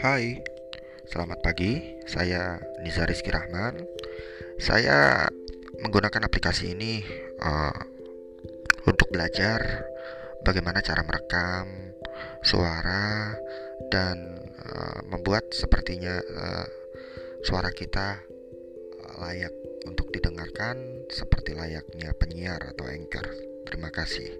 Hai, selamat pagi. Saya Nizar Rizky Rahman. Saya menggunakan aplikasi ini uh, untuk belajar bagaimana cara merekam suara dan uh, membuat sepertinya uh, suara kita layak untuk didengarkan seperti layaknya penyiar atau anchor. Terima kasih.